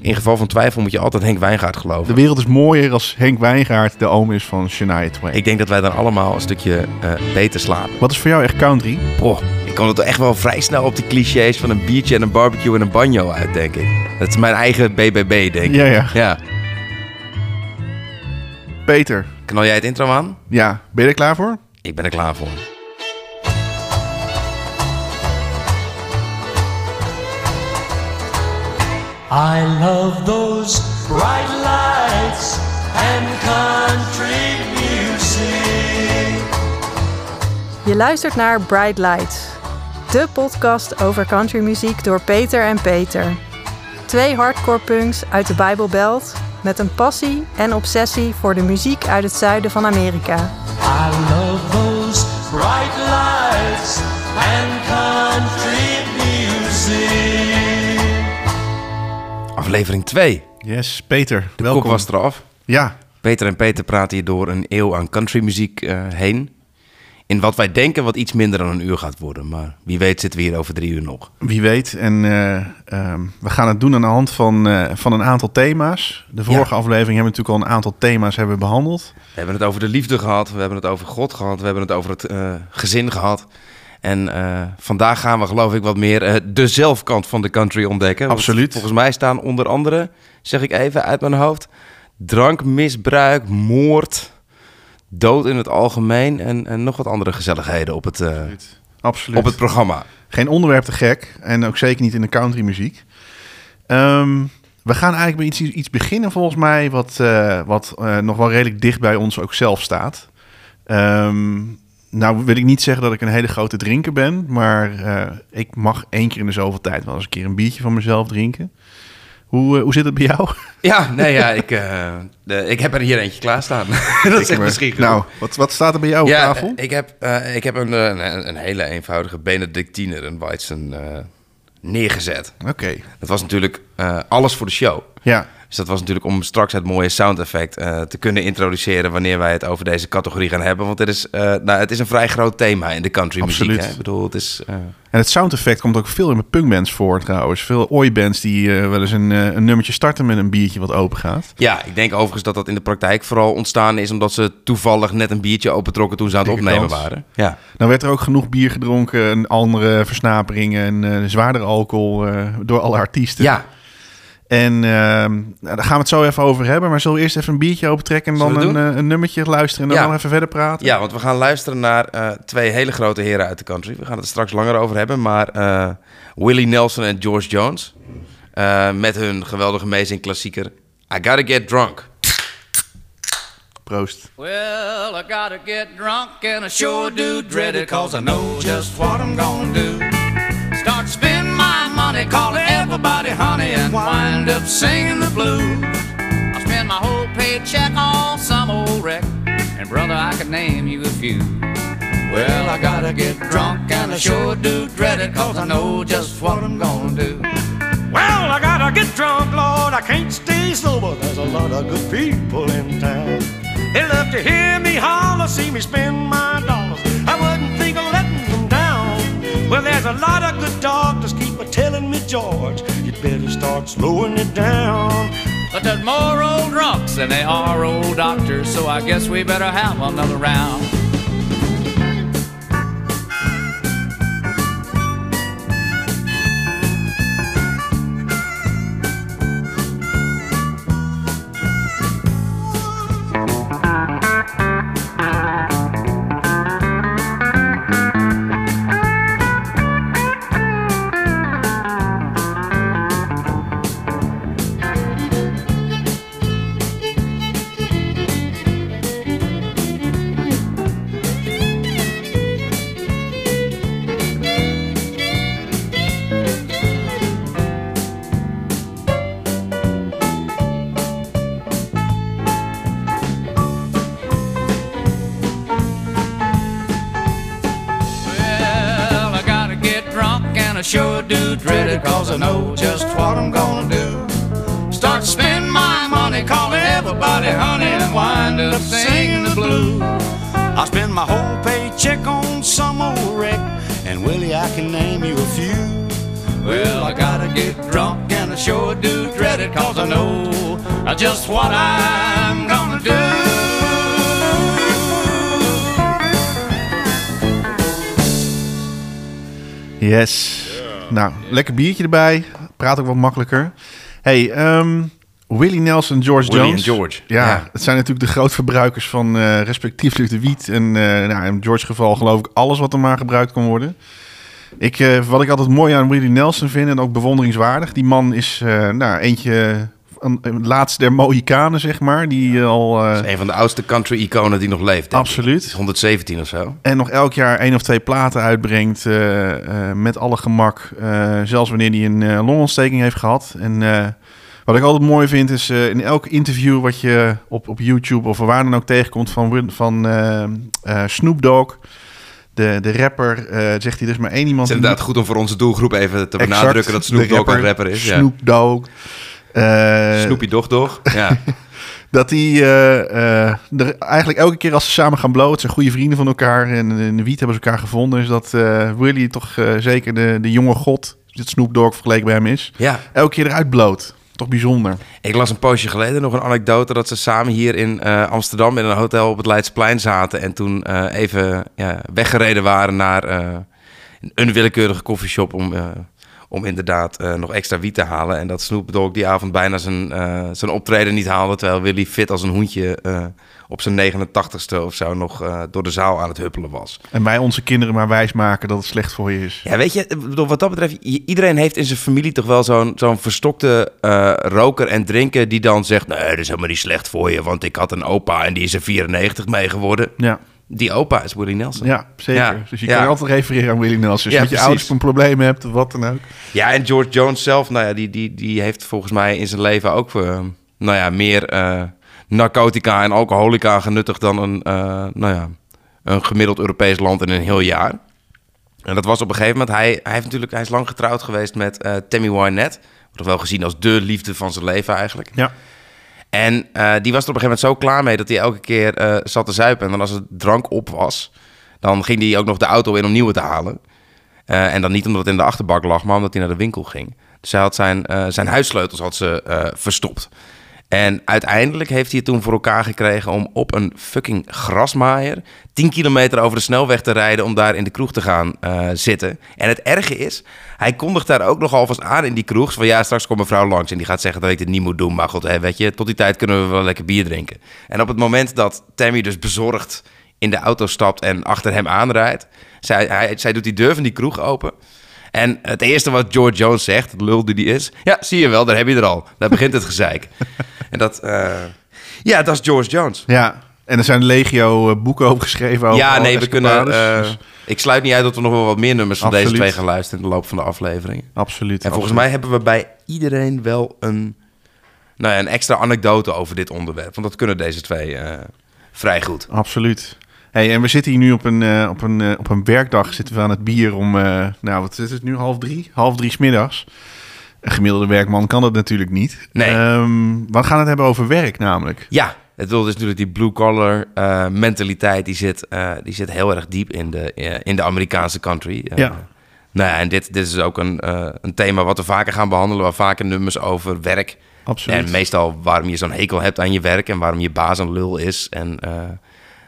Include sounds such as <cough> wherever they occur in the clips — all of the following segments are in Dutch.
in geval van twijfel moet je altijd Henk Wijngaard geloven. De wereld is mooier als Henk Wijngaard de oom is van Shania Twain. Ik denk dat wij dan allemaal een stukje eh, beter slapen. Wat is voor jou echt country? Boah, ik kom er echt wel vrij snel op die clichés van een biertje en een barbecue en een banjo uit, denk ik. Dat is mijn eigen BBB, denk ik. Ja, ja. Ja. Peter, Knal jij het intro aan? ja, ben je er klaar voor? Ik ben er klaar voor. I love those bright lights and country music. Je luistert naar Bright Lights, de podcast over countrymuziek door Peter en Peter. Twee hardcore punks uit de Bijbelbelt met een passie en obsessie voor de muziek uit het zuiden van Amerika. I love Aflevering 2. Yes, Peter, De welkom. kop was eraf. Ja, Peter en Peter praten hier door een eeuw aan countrymuziek eh heen. In wat wij denken wat iets minder dan een uur gaat worden. Maar wie weet zitten we hier over drie uur nog. wie weet. En eh, ehm, we gaan het doen aan de hand van, eh, van een aantal thema's. De vorige Ja. aflevering hebben we natuurlijk al een aantal thema's hebben we behandeld. We hebben het over de liefde gehad. We hebben het over God gehad. We hebben het over het gezin gehad. En eh, vandaag gaan we geloof ik wat meer eh, de zelfkant van de country ontdekken. Absoluut. Volgens mij staan onder andere, zeg ik even uit mijn hoofd... drankmisbruik, moord, dood in het algemeen... en, en nog wat andere gezelligheden op het, eh, Absoluut. op het programma. Geen onderwerp te gek. En ook zeker niet in de countrymuziek. Ehm we gaan eigenlijk bij iets, iets beginnen volgens mij... wat, wat nog wel redelijk dicht bij ons ook zelf staat. Ehm, nou wil ik niet zeggen dat ik een hele grote drinker ben... maar eh, ik mag één keer in de zoveel tijd wel eens een keer een biertje van mezelf drinken. Hoe, eh, hoe zit het bij jou? <laughs> Ja, nee, ja, ik, eh, de, ik heb er hier eentje klaarstaan. <laughs> dat is echt misschien genoeg. Nou, wat, wat staat er bij jou op ja, tafel? ik heb, ik heb een, een, een hele eenvoudige Benedictiner, een Weizen, neergezet. Oké, Dat was natuurlijk alles voor de show. ja. Dus dat was natuurlijk om straks het mooie sound effect eh, te kunnen introduceren wanneer wij het over deze categorie gaan hebben. Want het is, eh, nou, het is een vrij groot thema in de country muziek. Absoluut. Hè? Ik bedoel, het is... eh, En het sound effect komt ook veel in mijn punkbands voor trouwens. Veel oi-bands die wel eens een, een nummertje starten met een biertje wat open gaat. ja, ik denk overigens dat dat in de praktijk vooral ontstaan is omdat ze toevallig net een biertje opentrokken toen ze aan het Dikke opnemen kans. waren. Ja. Dan werd er ook genoeg bier gedronken en andere versnaperingen en zwaardere alcohol door alle artiesten. ja, En ehm, nou, daar gaan we het zo even over hebben. Maar zullen we eerst even een biertje opentrekken en dan een, eh, een nummertje luisteren en dan Ja. nog even verder praten? Ja, want we gaan luisteren naar eh, twee hele grote heren uit de country. We gaan het er straks langer over hebben. Maar eh, Willie Nelson en George Jones. eh, met hun geweldige amazing klassieker I Gotta Get Drunk. Proost. Well, I gotta get drunk and I sure do dread it cause I know just what I'm gonna do. Start spending my money, calling honey and wind up singing the blues. I spend my whole paycheck on some old wreck and brother, I could name you a few. Well, I gotta get drunk and I sure do dread it cause I know just what I'm gonna do. Well, I gotta get drunk, Lord. I can't stay sober. There's a lot of good people in town. They love to hear me holler, see me spend my dollars. I wouldn't think of letting them down. Well, there's a lot of good doctors George, you'd better start slowing it down. But there's more old drunks than they are old doctors, so I guess we better have another round. Cause I know just what I'm gonna do. Start spending my money calling everybody honey and wind up singing the blues. I spend my whole paycheck on some old wreck, and Willie, I can name you a few. Well, I gotta get drunk and I sure do dread it, cause I know just what I'm gonna do. Yes. Nou, lekker biertje erbij. Praat ook wat makkelijker. Hey, ehm, Willie Nelson en George Willie Jones. en George, Ja, ja. het zijn natuurlijk de grootverbruikers van eh, respectievelijk de wiet. En eh, nou, in George's geval geloof ik alles wat er maar gebruikt kan worden. Ik, eh, wat ik altijd mooi aan Willie Nelson vind en ook bewonderingswaardig. Die man is nou, eentje, een, een laatste der Mohikanen, zeg maar. Die eh, al... eh, is een van de oudste country-iconen die nog leeft. absoluut. Is 117 of zo. En nog elk jaar één of twee platen uitbrengt eh, met alle gemak. zelfs wanneer hij een longontsteking heeft gehad. En wat ik altijd mooi vind is in elk interview wat je op, op YouTube of waar dan ook tegenkomt van, van Snoop Dogg. De, de rapper zegt hij, is maar één iemand... Het is inderdaad goed om voor onze doelgroep even te Exact, benadrukken dat Snoop Dogg een rapper is. Snoop Dogg. Snoopy Dog Dog. Ja. <laughs> Dat die eh, eh, er eigenlijk elke keer als ze samen gaan blowen, het zijn goede vrienden van elkaar en in de wiet hebben ze elkaar gevonden, is dat eh Willy toch eh, zeker de, de jonge god, dit Snoop Dogg vergeleken bij hem is, ja. elke keer eruit bloot. Toch bijzonder. Ik las een poosje geleden nog een anekdote dat ze samen hier in eh, Amsterdam in een hotel op het Leidsplein zaten. En toen eh, even ja, weggereden waren naar eh, een onwillekeurige koffieshop om, eh, om inderdaad eh, nog extra wiet te halen. En dat Snoop Dogg die avond bijna zijn, eh, zijn optreden niet haalde. Terwijl Willy fit als een hoentje eh, op zijn 89ste of zo nog door de zaal aan het huppelen was. En wij onze kinderen maar wijsmaken dat het slecht voor je is. Ja, weet je, wat dat betreft, iedereen heeft in zijn familie toch wel zo'n zo'n verstokte roker en drinker die dan zegt, nee, dat is helemaal niet slecht voor je, want ik had een opa en die is er 94 mee geworden. Ja, Die opa is Willie Nelson. ja zeker. Ja, Dus je ja. kan altijd refereren aan Willy Nelson. Dus Ja, met je precies. ouders een probleem hebt of wat dan ook. Ja, en George Jones zelf, nou ja, die, die, die heeft volgens mij in zijn leven ook eh, nou ja, meer eh, narcotica en alcoholica genuttigd dan een, eh, nou ja, een gemiddeld Europees land in een heel jaar. En dat was op een gegeven moment, hij, hij, heeft natuurlijk, hij is lang getrouwd geweest met Tammy Wynette. Wordt wel gezien als de liefde van zijn leven eigenlijk. Ja, En eh, die was er op een gegeven moment zo klaar mee dat hij elke keer eh, zat te zuipen. En dan als het drank op was, dan ging hij ook nog de auto in om nieuwe te halen. Eh, en dan niet omdat het in de achterbak lag, maar omdat hij naar de winkel ging. Dus hij had zijn, zijn huissleutels had ze, verstopt. En uiteindelijk heeft hij het toen voor elkaar gekregen om op een fucking grasmaaier 10 kilometer over de snelweg te rijden om daar in de kroeg te gaan eh, zitten. En het erge is, hij kondigt daar ook nog alvast aan in die kroeg. Van ja, straks komt een vrouw langs en die gaat zeggen dat ik dit niet moet doen. Maar goed, hè, weet je, tot die tijd kunnen we wel lekker bier drinken. En op het moment dat Tammy dus bezorgd in de auto stapt en achter hem aanrijdt, zij, hij, zij doet die deur van die kroeg open. En het eerste wat George Jones zegt, het lul die die is... Ja, zie je wel, daar heb je er al. Daar begint het gezeik. en dat... eh, ja, dat is George Jones. ja. En er zijn legio eh, boeken over geschreven over ja, nee, we kunnen... eh, Dus ik sluit niet uit dat we nog wel wat meer nummers van deze twee gaan luisteren... in de loop van de aflevering. absoluut. En volgens absoluut. mij hebben we bij iedereen wel een, nou ja, een extra anekdote over dit onderwerp. Want dat kunnen deze twee vrij goed. Absoluut. Hey, en we zitten hier nu op een, eh, op, een, eh, op een werkdag zitten we aan het bier om, eh, nou wat is het nu, half drie? Half drie 's middags. Een gemiddelde werkman kan dat natuurlijk niet. Nee. Ehm, we gaan het hebben over werk namelijk. Ja, het dus natuurlijk die blue-collar mentaliteit... Die zit, die zit heel erg diep in de, in de Amerikaanse country. Ja. Nou ja, en dit, dit is ook een, een thema wat we vaker gaan behandelen... waar vaker nummers over werk... Absoluut. En meestal waarom je zo'n hekel hebt aan je werk... en waarom je baas een lul is. En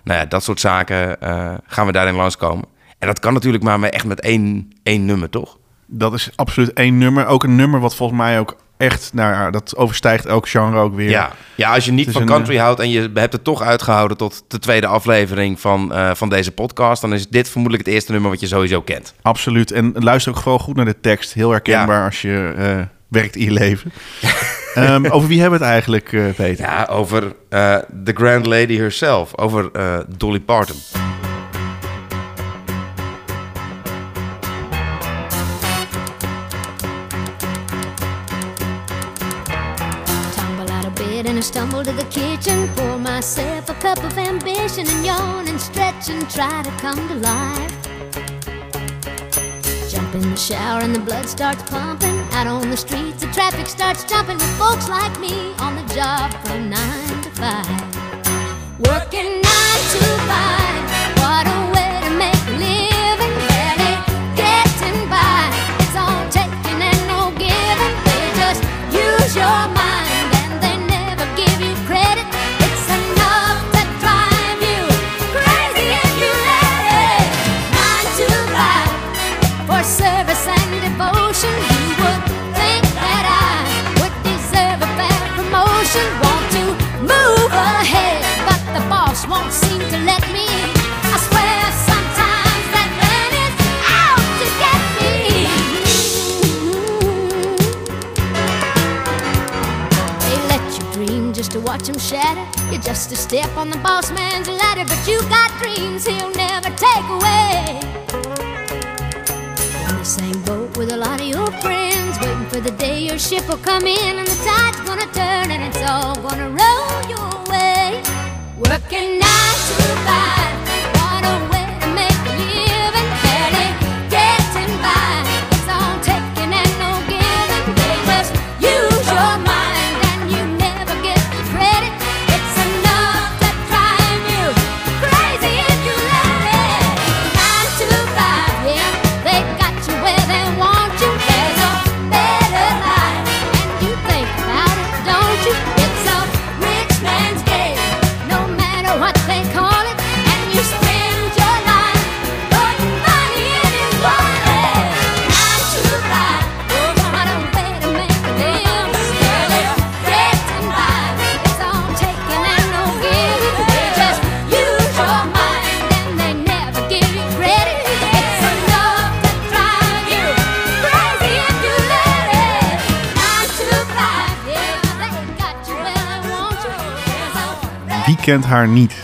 nou ja, dat soort zaken eh, gaan we daarin langskomen. En dat kan natuurlijk maar echt met één, één nummer, toch? Dat is absoluut één nummer. Ook een nummer wat volgens mij ook echt, nou ja, dat overstijgt elk genre ook weer. Ja, ja als je niet van een, country houdt en je hebt het toch uitgehouden tot de tweede aflevering van, eh, van deze podcast, dan is dit vermoedelijk het eerste nummer wat je sowieso kent. Absoluut. En luister ook vooral goed naar de tekst. Heel herkenbaar Ja. als je eh, werkt in je leven. <laughs> Ehm, over wie hebben we het eigenlijk, eh, Peter? Ja, over eh The Grand Lady herself, over eh, Dolly Parton. Tumble out of bed and I stumble to the kitchen. Pour myself a cup of ambition and yawn and stretch and try to come to life. Jump in the shower and the blood starts pumping. Out on the streets, the traffic starts jumping with folks like me on the job from nine to five. Working nine to five. Watch shatter. You're just a step on the boss man's ladder, but you got dreams he'll never take away. In the same boat with a lot of your friends, waiting for the day your ship will come in and the tide's gonna turn and it's all gonna roll your way. Working nine to five, kent haar niet?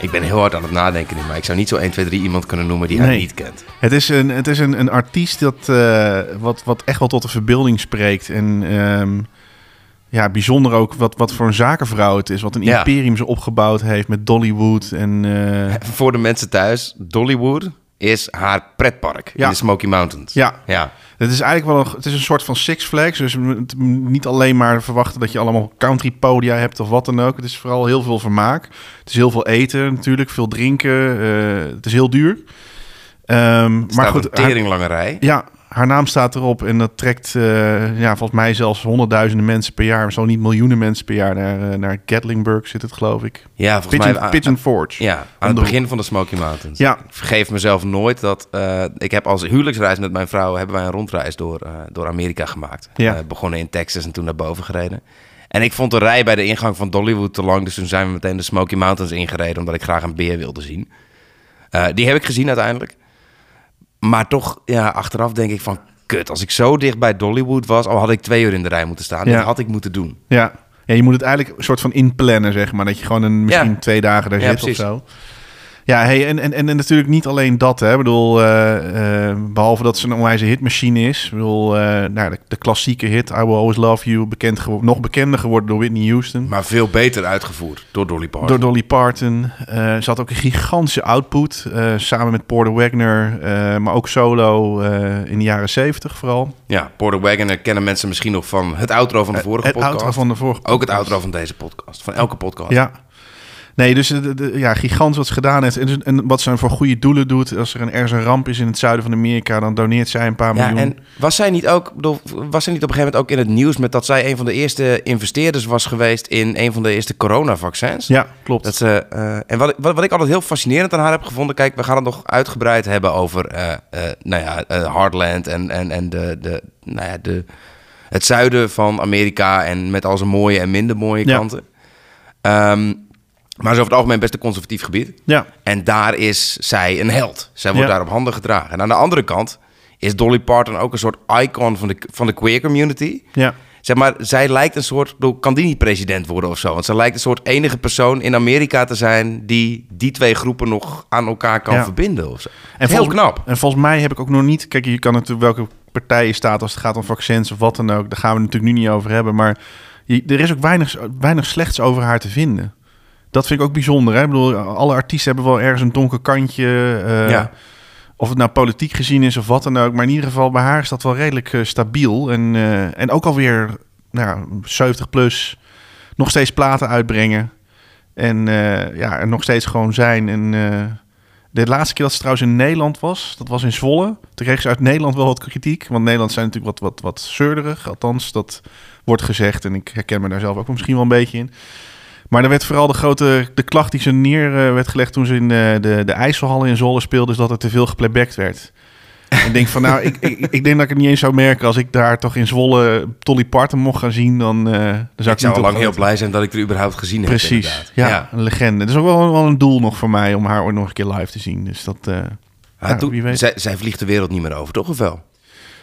Ik ben heel hard aan het nadenken nu, maar ik zou niet zo 1, 2, 3 iemand kunnen noemen die haar niet kent. Het is een, het is een, een artiest dat, eh, wat, wat echt wel tot de verbeelding spreekt. En ehm, ja, bijzonder ook wat, wat voor een zakenvrouw het is. Wat een Ja. imperium ze opgebouwd heeft met Dollywood. En eh, <laughs> Voor de mensen thuis, Dollywood is haar pretpark Ja. in de Smoky Mountains. ja, Ja, het is eigenlijk wel een, het is een soort van Six Flags. Dus niet alleen maar verwachten dat je allemaal country podia hebt of wat dan ook. Het is vooral heel veel vermaak. Het is heel veel eten natuurlijk, veel drinken. eh, het is heel duur. Ehm, maar goed, een haar- teringlange rij. Ja, haar naam staat erop en dat trekt eh, ja, volgens mij zelfs honderdduizenden mensen per jaar. Zo niet miljoenen mensen per jaar naar, eh, naar Gatlinburg zit het geloof ik. Ja, volgens Pigeon, mij... aan- Pigeon Forge. Ja, aan het begin van de Smoky Mountains. Ja. Ik vergeef mezelf nooit dat... eh, ik heb als huwelijksreis met mijn vrouw... hebben wij een rondreis door, door Amerika gemaakt. Ja. Begonnen in Texas en toen naar boven gereden. En ik vond de rij bij de ingang van Dollywood te lang... dus toen zijn we meteen de Smoky Mountains ingereden... omdat ik graag een beer wilde zien. Die heb ik gezien uiteindelijk. Maar toch, ja, achteraf denk ik van... Kut, als ik zo dicht bij Dollywood was... al had ik twee uur in de rij moeten staan. Ja. Dat had ik moeten doen. Ja. ja, je moet het eigenlijk een soort van inplannen, zeg maar. Dat je gewoon een, misschien Ja. twee dagen daar Ja, zit precies. of zo. Ja, hey, en, en, en natuurlijk niet alleen dat. Hè. Ik bedoel, eh, eh, behalve dat ze een onwijze hitmachine is. Ik bedoel, eh, nou, de, de klassieke hit I Will Always Love You. Bekend nog bekender geworden door Whitney Houston. Maar veel beter uitgevoerd door Dolly Parton. Door Dolly Parton. Ze had ook een gigantische output. samen met Porter Wagner. maar ook solo in de jaren zeventig vooral. Ja, Porter Wagoner kennen mensen misschien nog van het outro van de vorige het podcast. outro van de vorige Ook het podcast. outro van deze podcast. Van elke podcast. Ja. Nee, dus de, de- ja, gigantisch wat ze gedaan heeft. En, en wat ze voor goede doelen doet. Als er een, ergens een ramp is in het zuiden van Amerika, dan doneert zij een paar Ja, miljoen. en was zij niet ook, bedoel, was zij niet op een gegeven moment ook in het nieuws met dat zij een van de eerste investeerders was geweest in een van de eerste coronavaccins? Ja, klopt. Dat ze, eh, en wat, ik- wat, wat ik altijd heel fascinerend aan haar heb gevonden, kijk, we gaan het nog uitgebreid hebben over, eh, eh, nou ja, eh, Heartland en, en, en de, de, nou ja, de, het zuiden van Amerika en met al zijn mooie en minder mooie Ja. kanten. Maar ze over het algemeen best een conservatief gebied. Ja, En daar is zij een held. Zij wordt Ja. daar op handen gedragen. En aan de andere kant is Dolly Parton ook een soort icon van de, van de queer community. ja. Zeg maar, zij lijkt een soort, kan die niet president worden of zo? Want zij lijkt een soort enige persoon in Amerika te zijn die die twee groepen nog aan elkaar kan Ja. verbinden of zo. En Heel knap. En volgens mij heb ik ook nog niet... Kijk, je kan natuurlijk welke partij je staat als het gaat om vaccins of wat dan ook. Daar gaan we het natuurlijk nu niet over hebben. Maar je- er is ook weinig, weinig slechts over haar te vinden. Dat vind ik ook bijzonder. Hè? Ik bedoel, alle artiesten hebben wel ergens een donker kantje. eh, Ja. Of het nou politiek gezien is of wat dan ook. Maar in ieder geval, bij haar is dat wel redelijk eh, stabiel. En, eh, en ook alweer nou, 70 plus. Nog steeds platen uitbrengen. En ja, er nog steeds gewoon zijn. En de laatste keer dat ze trouwens in Nederland was, dat was in Zwolle. Toen kreeg ze uit Nederland wel wat kritiek. Want Nederland zijn natuurlijk wat, wat, wat zeurderig. Althans, dat wordt gezegd. En ik herken me daar zelf ook misschien wel een beetje in. Maar er werd vooral de grote de klacht die ze neer eh, werd gelegd toen ze in de, de, de IJsselhallen in Zwolle speelde, is dat er te veel geplaybacked werd. En <laughs> ik denk van nou, ik, ik, ik denk dat ik het niet eens zou merken als ik daar toch in Zwolle Tolly Parton mocht gaan zien. Dan, eh dan zou ik, Ik zou al lang heel blij zijn dat ik er überhaupt gezien heb. Precies, inderdaad. ja, een legende. Het is ook wel, wel een doel nog voor mij om haar ooit nog een keer live te zien. Dus dat, eh, Ja, ja, doe- wie weet. zij, zij vliegt de wereld niet meer over, toch of wel?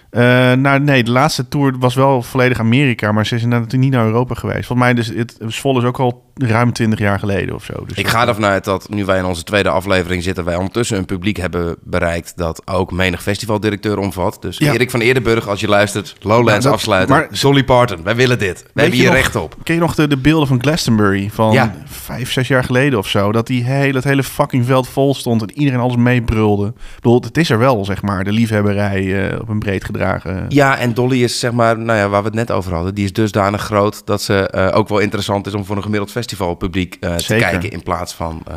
Eh, nou, nee, de laatste tour was wel volledig Amerika, maar ze is inderdaad natuurlijk niet naar Europa geweest. Volgens mij, dus, het Zwolle is ook al ruim 20 jaar geleden of zo. Dus Ik ga ervan uit dat nu wij in onze tweede aflevering zitten, wij ondertussen een publiek hebben bereikt dat ook menig festivaldirecteur omvat. Dus Ja. Erik van Eerdenburg, als je luistert, Lowlands Ja, dat- afsluiten. maar- Dolly Parton, wij willen dit. We hebben je hier nog- recht op. Ken je nog de, de beelden van Glastonbury van Ja. vijf, zes jaar geleden of zo? Dat die hele, het hele fucking veld vol stond en iedereen alles meebrulde. Ik bedoel, het is er wel, zeg maar, de liefhebberij eh, op een breed gedragen. Ja, en Dolly is zeg maar, nou ja, waar we het net over hadden, die is dusdanig groot dat ze eh, ook wel interessant is om voor een gemiddeld festivalpubliek eh, te kijken in plaats van. eh,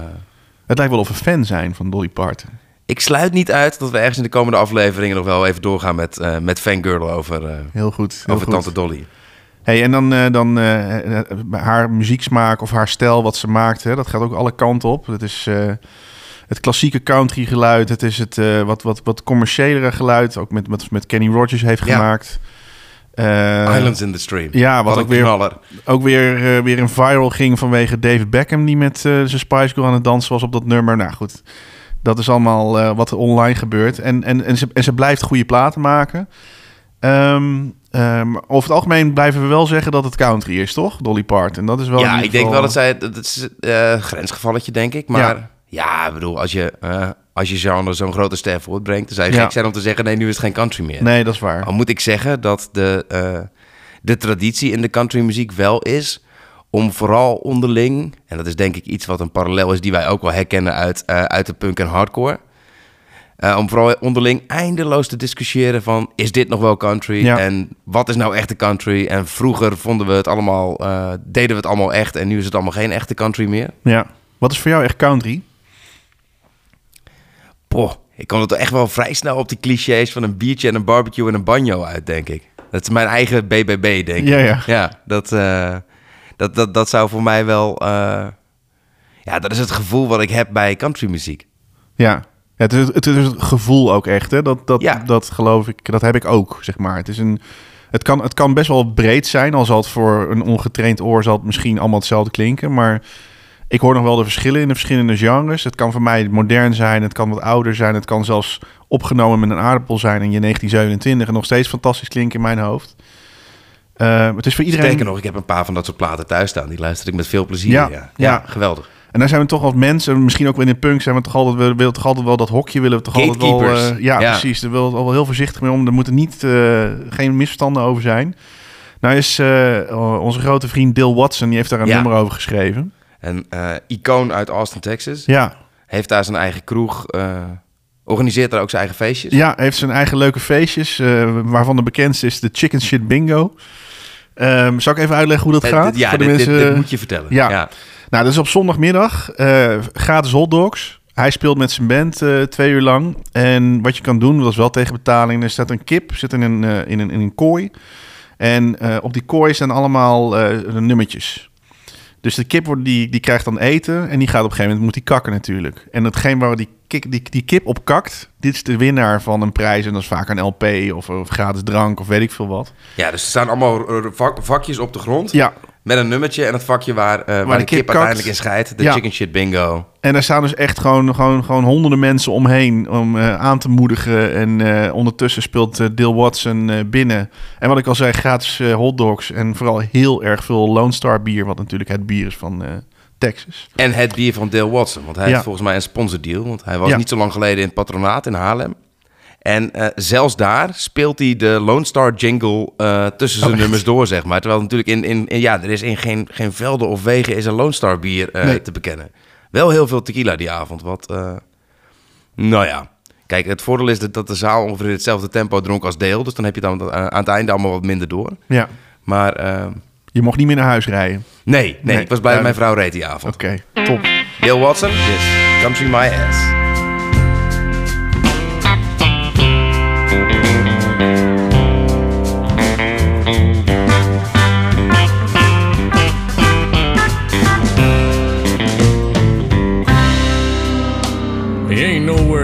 Het lijkt wel of we fan zijn van Dolly Parton. Ik sluit niet uit dat we ergens in de komende afleveringen nog wel even doorgaan met, eh met Fangirl over, Heel goed. Heel over goed. Tante Dolly. Hey, en dan, eh, dan haar muzieksmaak of haar stijl wat ze maakt, hè, dat gaat ook alle kanten op. Het is het klassieke country geluid, het is het wat, wat, wat commerciëlere geluid, ook met, met, met Kenny Rogers heeft Ja. gemaakt. Eh, Islands in the Stream. ja, wat Wat ook een weer- knaller. Ook weer, eh, weer een viral ging vanwege David Beckham, die met eh, zijn Spice Girl aan het dansen was op dat nummer. Nou goed, dat is allemaal wat er online gebeurt. En, en, en, ze, en ze blijft goede platen maken. Ehm, ehm, over het algemeen blijven we wel zeggen dat het country is, toch? Dolly Parton. Dat is wel Ja, ik denk wel dat zij... Dat is eh grensgevalletje, denk ik. Maar ja, ik bedoel, als je, als je genre zo'n grote ster voortbrengt... dan zou je Ja. gek zijn om te zeggen... nee, nu is het geen country meer. Nee, dat is waar. Al moet ik zeggen dat de, eh, de traditie in de countrymuziek wel is... om vooral onderling... en dat is denk ik iets wat een parallel is... die wij ook wel herkennen uit, eh, uit de punk en hardcore... eh, om vooral onderling eindeloos te discussiëren van... is dit nog wel country? Ja. En wat is nou echte country? En vroeger vonden we het allemaal... deden we het allemaal echt... en nu is het allemaal geen echte country meer. Ja. Wat is voor jou echt country? Poh, ik er toch echt wel vrij snel op die clichés... van een biertje en een barbecue en een banjo uit, denk ik. Dat is mijn eigen BBB, denk ik. Ja, ja. Ja, dat, eh, dat, dat, dat zou voor mij wel... eh, ja, dat is het gevoel wat ik heb bij countrymuziek. Ja. Ja, Het is, het is het gevoel ook echt, hè? Dat, dat, Ja. dat geloof ik, dat heb ik ook, zeg maar. Het, is een, het, kan, het kan best wel breed zijn, al zal het voor een ongetraind oor zal het misschien allemaal hetzelfde klinken, maar ik hoor nog wel de verschillen in de verschillende genres. Het kan voor mij modern zijn, het kan wat ouder zijn, het kan zelfs opgenomen met een aardappel zijn in je 1927 en nog steeds fantastisch klinken in mijn hoofd. Eh, het is voor iedereen... Sterker nog, ik heb een paar van dat soort platen thuis staan. Die luister ik met veel plezier. Ja, Ja, ja. geweldig. En daar zijn we toch als mensen, misschien ook wel in de punk zijn we toch altijd, we willen toch altijd wel dat hokje willen we toch altijd wel. Eh, ja, Ja. precies. Daar willen we wel heel voorzichtig mee om. Er moeten niet eh, geen misverstanden over zijn. Nou is onze grote vriend Dil Watson, die heeft daar een nummer over geschreven. Een eh, icoon uit Austin, Texas. Ja, Heeft daar zijn eigen kroeg. eh, organiseert daar ook zijn eigen feestjes. ja heeft zijn eigen leuke feestjes, eh, waarvan de bekendste is de Chicken Shit Bingo. Ehm, zal ik even uitleggen hoe dat gaat? dit- ja, voor de dit, mensen? dit moet je vertellen. Ja. ja. Nou, dat is op zondagmiddag. gratis hotdogs. Hij speelt met zijn band twee uur lang. En wat je kan doen, dat is wel tegen betaling. Er staat een kip, zit in een, in een, in een kooi. En op die kooi staan allemaal nummertjes. Dus de kip wordt, die, die krijgt dan eten. En die gaat op een gegeven moment, moet die kakken natuurlijk. En hetgeen waar die, kik, die, die kip op kakt, dit is de winnaar van een prijs. En dat is vaak een LP of, of gratis drank of weet ik veel wat. Ja, dus er staan allemaal eh, vak- vakjes op de grond. Ja, Met een nummertje en het vakje waar, eh, waar, de de kip uiteindelijk in scheidt. De Ja. chicken shit bingo. En daar staan dus echt gewoon, gewoon, gewoon honderden mensen omheen om eh, aan te moedigen. En eh, ondertussen speelt Dil Watson binnen. En wat ik al zei, gratis hotdogs en vooral heel erg veel Lone Star bier. Wat natuurlijk het bier is van Texas. En het bier van Dale Watson. Want hij Ja. heeft volgens mij een sponsordeal. Want hij was Ja. niet zo lang geleden in het patronaat in Haarlem. En eh, zelfs daar speelt hij de Lone Star jingle eh, tussen zijn Oh, nummers door, zeg maar. Terwijl natuurlijk in, in, in- ja, er is in geen, geen velden of wegen is een Lone Star bier eh, Nee. te bekennen. Wel heel veel tequila die avond. Wat, nou ja. Kijk, het voordeel is dat, dat de zaal ongeveer hetzelfde tempo dronk als Dale. Dus dan heb je dan aan het einde allemaal wat minder door. Ja, Maar je mocht niet meer naar huis rijden. nee, nee, Nee, ik was blij dat mijn vrouw reed die avond. Oké, top. Dale Watson, yes. Come to my ass.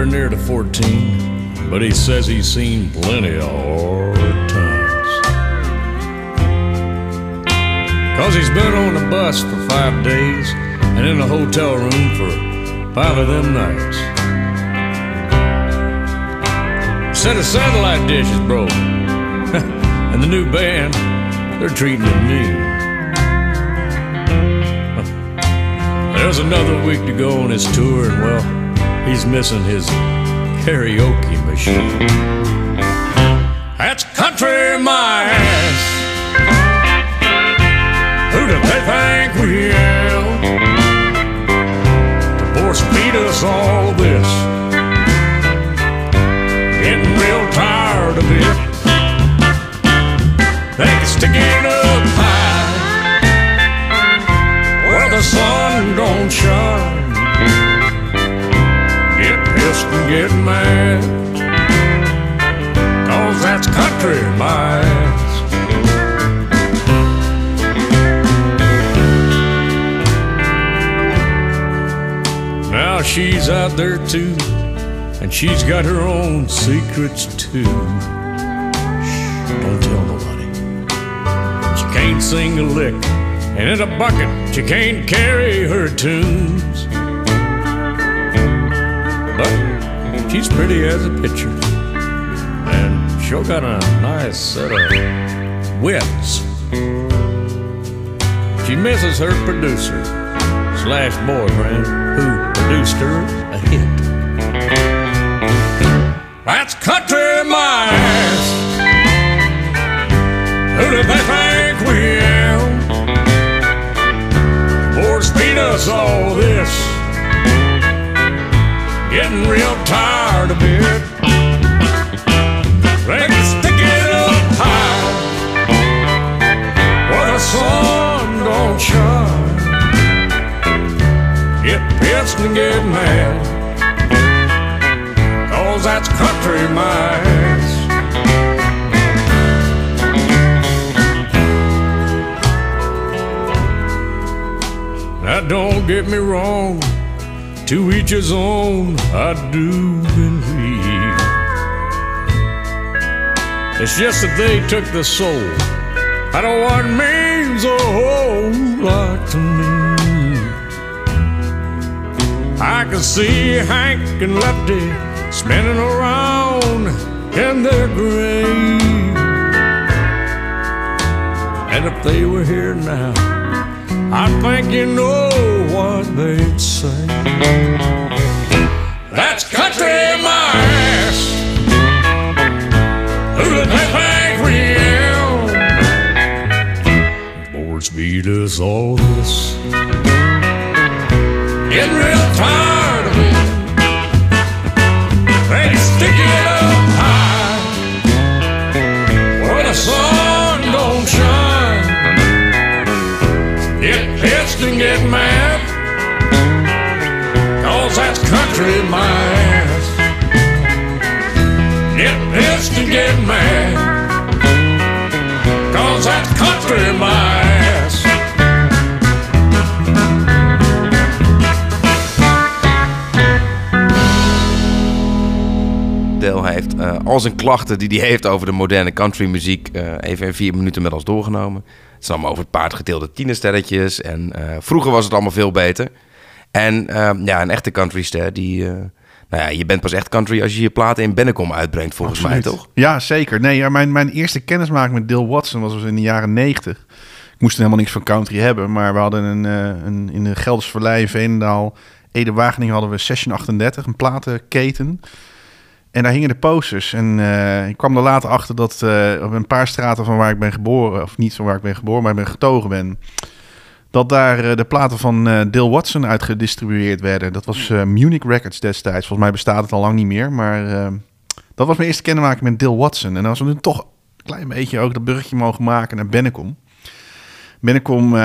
Nowhere near to 14, but he says he's seen plenty of hard times. Cause he's been on the bus for five days and in a hotel room for five of them nights. Said a satellite dish is broke, <laughs> And the new band, they're treating him mean. <laughs> There's another week to go on his tour, and well, he's missing his karaoke machine. That's country, my ass. There too, and she's got her own secrets too. Shh, don't tell nobody. She can't sing a lick, and in a bucket she can't carry her tunes. But she's pretty as a picture, and sure got a nice set of wits. She misses her producer slash boyfriend who produced her Who do they think we am? Boards beat us all this. Getting real tired of it. Get me wrong, to each his own, I do believe. It's just that they took the soul out of what means a whole lot to me. I can see Hank and Lefty spinning around in their grave. And if they were here now, I think you know what they'd say. That's country, my ass. Who they think we? Boards beat us all this. Getting real tired country, my ass. Get pissed and get mad. Cause that's country, my ass. Dale heeft eh, al zijn klachten die hij heeft over de moderne countrymuziek eh even in vier minuten met ons doorgenomen. Het is allemaal over het paard geteelde tienersterretjes en eh, vroeger was het allemaal veel beter. En eh, ja, een echte countryster die... eh, nou ja, je bent pas echt country als je je platen in Bennekom uitbrengt, volgens mij, toch? Ja, zeker. Nee, ja, mijn, mijn eerste kennismaking met Dale Watson was dus in de jaren 90. Ik moest helemaal niks van country hebben, maar we hadden een, eh, een in de Gelderse Vallei, in Veenendaal, Ede Wageningen hadden we Session 38, een platenketen. En daar hingen de posters. En eh, ik kwam er later achter dat op een paar straten van waar ik ben geboren, of niet van waar ik ben geboren, maar ik ben getogen ben, dat daar eh, de platen van eh Dale Watson uit gedistribueerd werden. Dat was eh, Munich Records destijds. Volgens mij bestaat het al lang niet meer, maar dat was mijn eerste kennismaking met Dale Watson. En als we nu toch een klein beetje ook dat bruggetje mogen maken naar Bennekom. Bennekom, we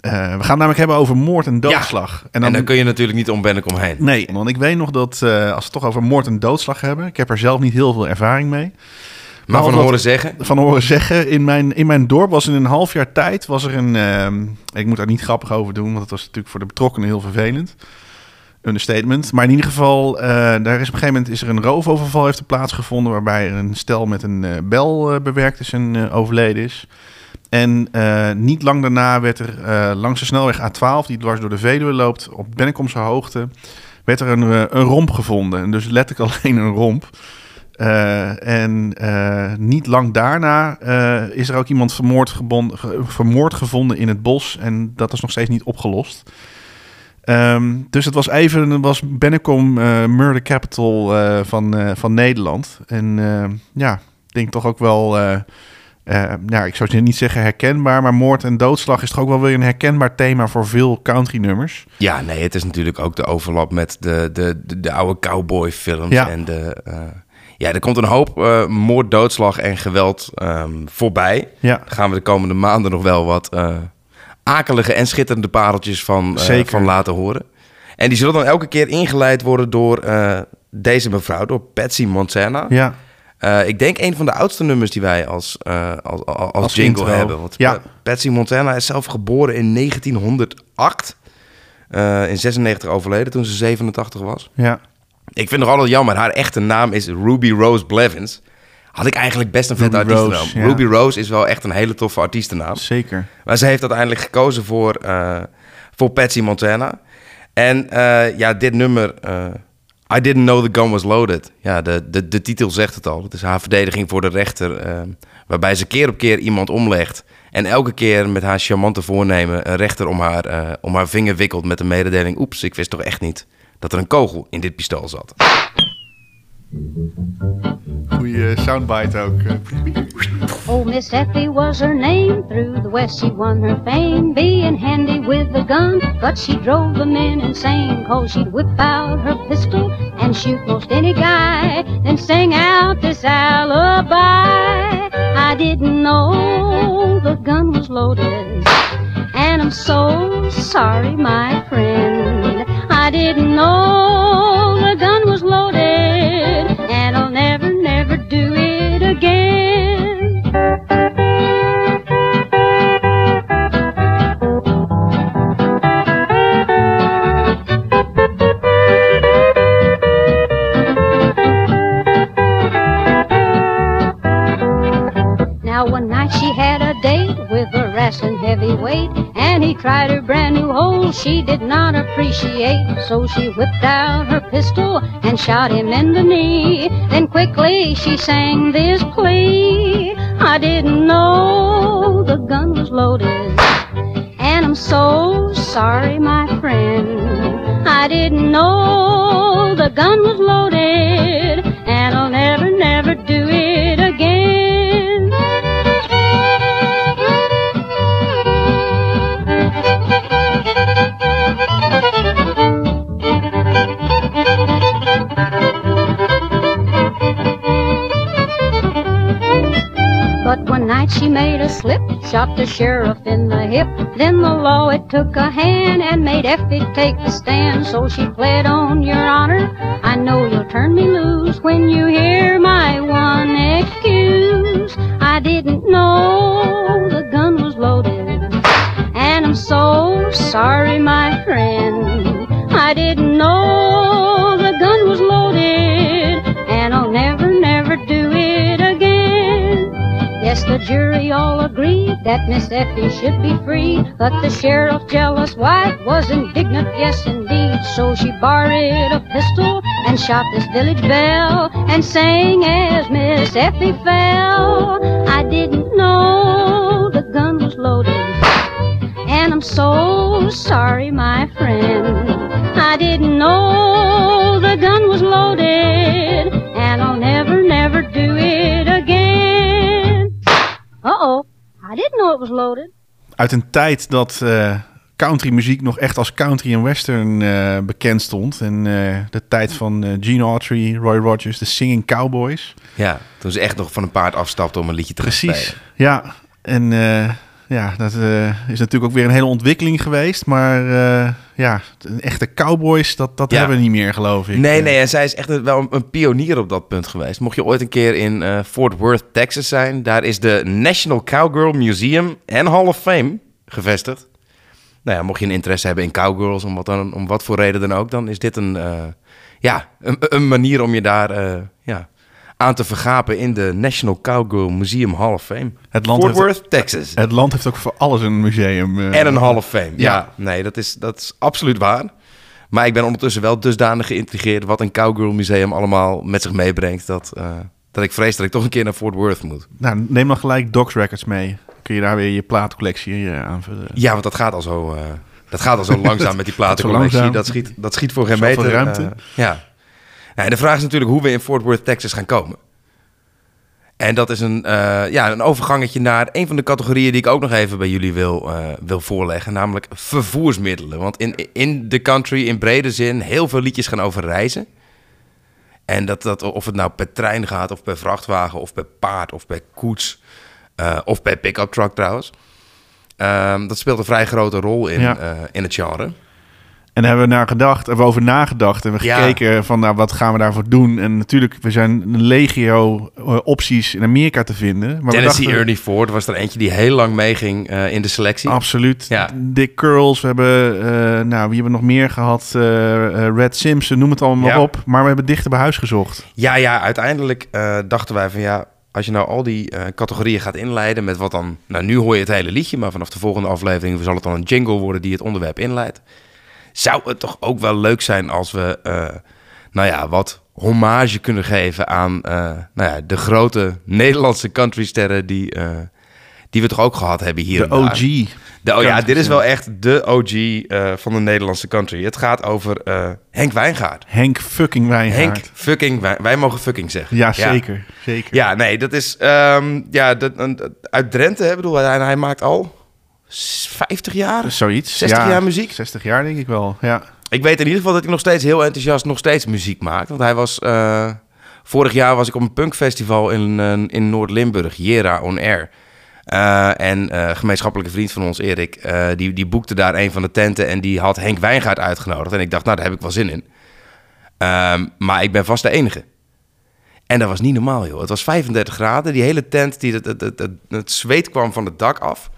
gaan het namelijk hebben over moord en doodslag. En dan, kun je natuurlijk niet om Bennekom heen. Nee, want ik weet nog dat als we het toch over moord en doodslag hebben, ik heb er zelf niet heel veel ervaring mee. Maar van wat- horen zeggen. Van horen zeggen, in mijn, in mijn dorp was in een half jaar tijd, was er een, ehm, ik moet daar niet grappig over doen, want het was natuurlijk voor de betrokkenen heel vervelend. Understatement. Maar in ieder geval, eh, daar is op een gegeven moment is er een roofoverval heeft plaatsgevonden, waarbij een stel met een eh, bel eh, bewerkt is en overleden is. En niet lang daarna werd er langs de snelweg A12, die dwars door de Veluwe loopt, op Bennekomse hoogte, werd er een, een romp gevonden. En dus letterlijk <laughs> alleen een romp. Eh, en eh, niet lang daarna eh, is er ook iemand vermoord, ge- vermoord gevonden in het bos. En dat is nog steeds niet opgelost. Ehm, dus het was even, het was Bennekom Murder Capital van, van Nederland. En ja, ik denk toch ook wel, ja, ik zou niet zeggen herkenbaar, maar moord en doodslag is toch ook wel weer een herkenbaar thema voor veel country nummers. Ja, nee, het is natuurlijk ook de overlap met de, de, de, de oude cowboy films. Ja. En de, ja, er komt een hoop eh, moord, doodslag en geweld ehm, voorbij. Ja. Daar gaan we de komende maanden nog wel wat eh, akelige en schitterende pareltjes van, Zeker. van laten horen. En die zullen dan elke keer ingeleid worden door deze mevrouw, door Patsy Montana. Ja, ik denk een van de oudste nummers die wij als, als, als, Als jingle intro. hebben. Want Ja. Pa- Patsy Montana is zelf geboren in 1908. Eh, in 96 overleden toen ze 87 was. ja. Ik vind het nog altijd jammer. Haar echte naam is Ruby Rose Blevins. Had ik eigenlijk best een vette Ruby artiestennaam. Rose, ja. Ruby Rose is wel echt een hele toffe artiestennaam. zeker. Maar ze heeft uiteindelijk gekozen voor, eh, voor Patsy Montana. En eh, ja, dit nummer... eh, I didn't know the gun was loaded. Ja, de, de, de titel zegt het al. Het is haar verdediging voor de rechter. waarbij ze keer op keer iemand omlegt. En elke keer met haar charmante voornemen... een rechter om haar, om haar vinger wikkelt met de mededeling... oeps, ik wist toch echt niet dat er een kogel in dit pistool zat. Goeie soundbite ook. eh. Oh, Miss Effie was her name. Through the West she won her fame, being handy with the gun. But she drove the men insane, cause she'd whip out her pistol and shoot most any guy, then sing out this alibi. I didn't know the gun was loaded, and I'm so sorry, my friend. I didn't know the gun was loaded, and I'll never, never do it wrestling heavyweight, and he tried her brand new hole she did not appreciate. So she whipped out her pistol and shot him in the knee. Then quickly she sang this plea: I didn't know the gun was loaded, and I'm so sorry, my friend. I didn't know the gun was loaded, shot the sheriff in the hip. Then the law it took a hand and made Effie take the stand. So she pled on your honor. I know you'll turn me loose when you hear my one excuse. I didn't know the gun was loaded, and I'm so sorry, my friend. I didn't know jury all agreed that Miss Effie should be free, but the sheriff, jealous wife, was indignant, yes indeed. So she borrowed a pistol and shot this village belle and sang as Miss Effie fell. I didn't know the gun was loaded, and I'm so sorry, my friend. Uit een tijd dat eh country muziek nog echt als country en western eh, bekend stond. En eh, de tijd van Gene Autry, Roy Rogers, de Singing Cowboys. Ja, toen ze echt nog van een paard afstapte om een liedje te Precies, spelen. ja. En ja, dat eh, is natuurlijk ook weer een hele ontwikkeling geweest. Maar eh, ja, de echte cowboys, dat, dat Ja. hebben we niet meer, geloof ik. Nee, Eh, nee, en zij is echt een- wel een, een pionier op dat punt geweest. Mocht je ooit een keer in Fort Worth, Texas zijn, daar is de National Cowgirl Museum en Hall of Fame gevestigd. Nou ja, mocht je een interesse hebben in cowgirls, om wat, dan, om wat voor reden dan ook, dan is dit een, ja, een, een manier om je daar aan te vergapen in de National Cowgirl Museum Hall of Fame. Het land Fort heeft- Worth, Texas. Het land heeft ook voor alles een museum. eh. En een Hall of Fame. Ja, Ja. nee, dat is, dat is absoluut waar. Maar ik ben ondertussen wel dusdanig geïntrigeerd wat een Cowgirl Museum allemaal met zich meebrengt. Dat, eh, dat ik vrees dat ik toch een keer naar Fort Worth moet. Nou, neem dan gelijk Docs Records mee. Kun je daar weer je plaatcollectie eh, aanvullen. Ja, want dat gaat al zo, dat gaat al zo <laughs> langzaam met die platencollectie. langzaam. Dat schiet, dat schiet voor geen meter. ruimte. ja. Nou, de vraag is natuurlijk hoe we in Fort Worth, Texas gaan komen. En dat is een, eh, ja, een overgangetje naar een van de categorieën die ik ook nog even bij jullie wil, eh, wil voorleggen. Namelijk vervoersmiddelen. Want in, in de country, in brede zin, heel veel liedjes gaan over reizen. En dat, dat, of het nou per trein gaat, of per vrachtwagen, of per paard, of per koets. eh, of per pick-up truck trouwens. Ehm, dat speelt een vrij grote rol in, Ja. in het genre. En daar hebben we naar gedacht, hebben we over nagedacht en we Ja. gekeken van nou, wat gaan we daarvoor doen. En natuurlijk, we zijn een legio eh, opties in Amerika te vinden. Maar Tennessee dachten, Ernie Ford was er eentje die heel lang meeging eh, in de selectie. Absoluut. Ja. Dick Curls, we hebben, eh, nou, wie hebben we nog meer gehad? Eh, eh, Red Simpson, noem het allemaal maar op. Maar we hebben dichter bij huis gezocht. Ja, ja, uiteindelijk dachten wij van ja, als je nou al die categorieën gaat inleiden met wat dan... Nou, nu hoor je het hele liedje, maar vanaf de volgende aflevering zal het dan een jingle worden die het onderwerp inleidt. Zou het toch ook wel leuk zijn als we, eh, nou ja, wat hommage kunnen geven aan eh, nou ja, de grote Nederlandse countrysterren die, eh, die we toch ook gehad hebben hier De. OG. De, oh ja, dit is wel echt de OG van de Nederlandse country. Het gaat over Henk Wijngaard. Henk fucking Wijngaard. Henk fucking Wij- Wij mogen fucking zeggen. Ja, zeker. zeker. Ja, nee, dat is ehm, ja, dat, uit Drenthe. Hè, bedoel, hij, hij maakt al 50 jaar. Zoiets. 60 ja, jaar muziek. 60 jaar denk ik wel, ja. Ik weet in ieder geval dat hij nog steeds heel enthousiast nog steeds muziek maakt. Want hij was eh, vorig jaar was ik op een punkfestival in, eh, in Noord-Limburg, Jera on Air. Eh, en eh gemeenschappelijke vriend van ons, Erik, eh, die, die boekte daar een van de tenten en die had Henk Wijngaard uitgenodigd. En ik dacht, nou, daar heb ik wel zin in. Ehm, maar ik ben vast de enige. En dat was niet normaal, joh. Het was 35 graden. Die hele tent, die, het, het, het, het, het zweet kwam van het dak af.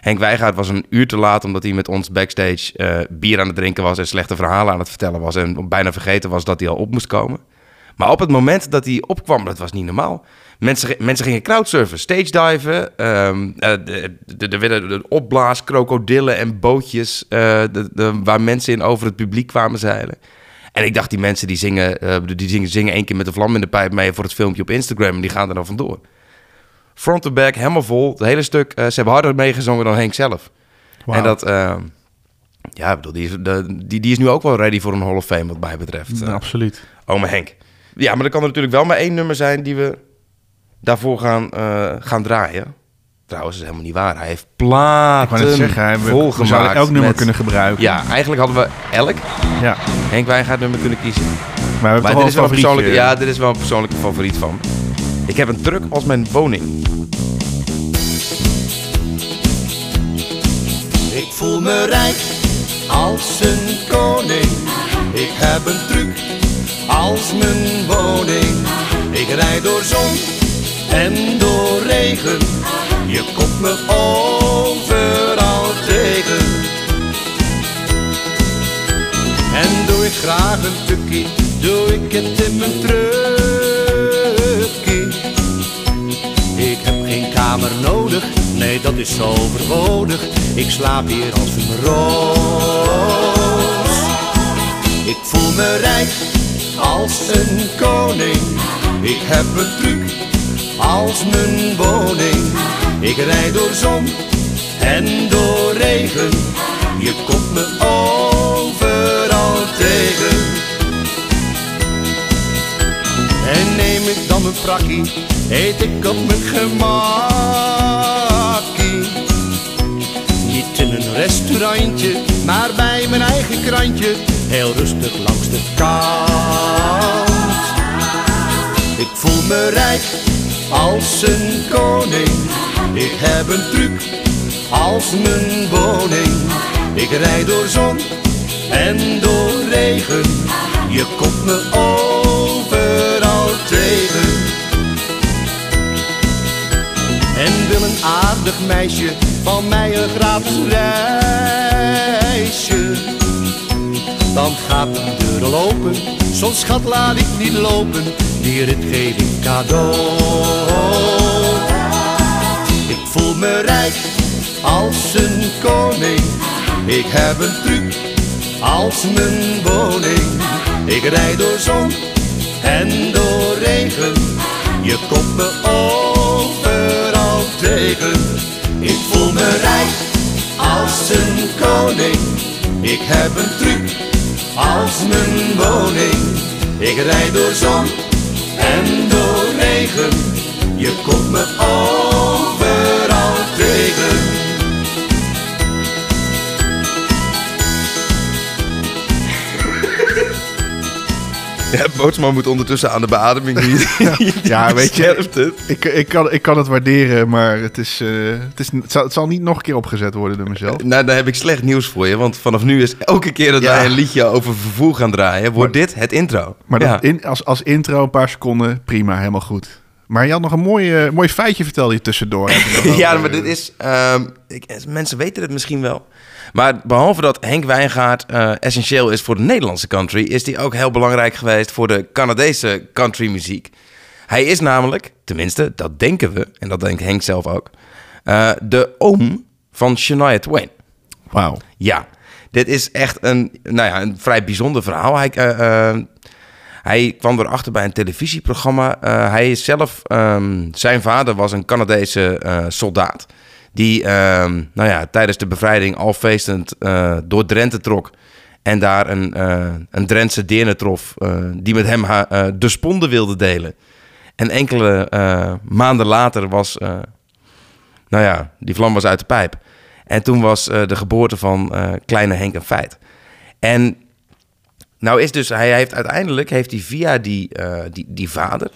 Henk Wijngaard was een uur te laat omdat hij met ons backstage eh, bier aan het drinken was en slechte verhalen aan het vertellen was. En bijna vergeten was dat hij al op moest komen. Maar op het moment dat hij opkwam, dat was niet normaal. Mensen, mensen gingen crowdsurfen, stage diven. ehm, eh, Er werden opblaas, krokodillen en bootjes eh, de, waar mensen in over het publiek kwamen zeilen. En ik dacht, die mensen die zingen, die zingen, zingen één keer met de vlam in de pijp mee voor het filmpje op Instagram. En die gaan er dan vandoor. Front to back, helemaal vol. Het hele stuk. eh, ze hebben harder meegezongen dan Henk zelf. En dat, eh, ja, ik bedoel, die is, de, die, die is nu ook wel ready voor een Hall of Fame, wat mij betreft. Ja, Eh, absoluut. Ome Henk. Ja, maar er kan er natuurlijk wel maar één nummer zijn die we daarvoor gaan, eh, gaan draaien. Trouwens, dat is helemaal niet waar. Hij heeft platen zeggen, hij- we, we volgemaakt zouden elk nummer met- kunnen gebruiken. Ja, eigenlijk hadden we elk ja. Henk Wijngaard nummer kunnen kiezen. Maar we Maar dit is, wel een persoonlijke, ja, dit is wel een persoonlijke favoriet van. Ik heb een truck als mijn woning. Ik voel me rijk als een koning. Ik heb een truc als mijn woning. Ik rijd door zon en door regen. Je komt me overal tegen. En doe ik graag een tukkie, doe ik het in mijn truckie. Nodig, nee dat is overbodig. Ik slaap hier als een roos. Ik voel me rijk als een koning. Ik heb een truc als mijn woning. Ik rijd door zon en door regen. Je komt me overal tegen. En neem ik dan mijn prakkie, eet ik op mijn gemakkie. Niet in een restaurantje, maar bij mijn eigen krantje, heel rustig langs de kant. Ik voel me rijk als een koning, ik heb een truc als mijn woning. Ik rijd door zon en door regen, je komt me overal En wil een aardig meisje van mij een gratis reisje. Dan gaat de deur al open, zo'n schat laat ik niet lopen. Die rit geef ik cadeau. Ik voel me rijk als een koning. Ik heb een truc als mijn woning. Ik rijd door zon en door regen. Je komt me overal Ik voel me rijk als een koning. Ik heb een truc als mijn woning. Ik rijd door zon en door regen. Je komt me overal <laughs> Ja, Bootsman moet ondertussen aan de beademing. <laughs> Ja, weet je, ik, ik, kan, ik kan het waarderen, maar het, is, eh, het, is, het, zal, het zal niet nog een keer opgezet worden door mezelf. Nou, dan heb ik slecht nieuws voor je. Want vanaf nu is elke keer dat Ja. wij een liedje over vervoer gaan draaien... wordt dit het intro. Maar ja. dat in, als, als intro een paar seconden, prima, helemaal goed. Maar je had nog een mooi, eh, mooi feitje vertelde je tussendoor. <laughs> ja, maar dit is... ehm, ik, mensen weten het misschien wel. Maar behalve dat Henk Wijngaard eh, essentieel is voor de Nederlandse country... is hij ook heel belangrijk geweest voor de Canadese countrymuziek. Hij is namelijk, tenminste, dat denken we... en dat denkt Henk zelf ook... eh, de oom van Shania Twain. Wauw. Ja, dit is echt een, nou ja, een vrij bijzonder verhaal. Hij, eh, hij kwam erachter bij een televisieprogramma. Hij is zelf, ehm, zijn vader was een Canadese soldaat. Die ehm, nou ja, tijdens de bevrijding al feestend eh, door Drenthe trok. En daar een, eh een Drentse deerne trof eh, die met hem de sponde wilde delen. En enkele maanden later was, nou ja, die vlam was uit de pijp. En toen was de geboorte van kleine Henk een feit. En nou is dus, hij heeft uiteindelijk, heeft hij via die, die, die vader,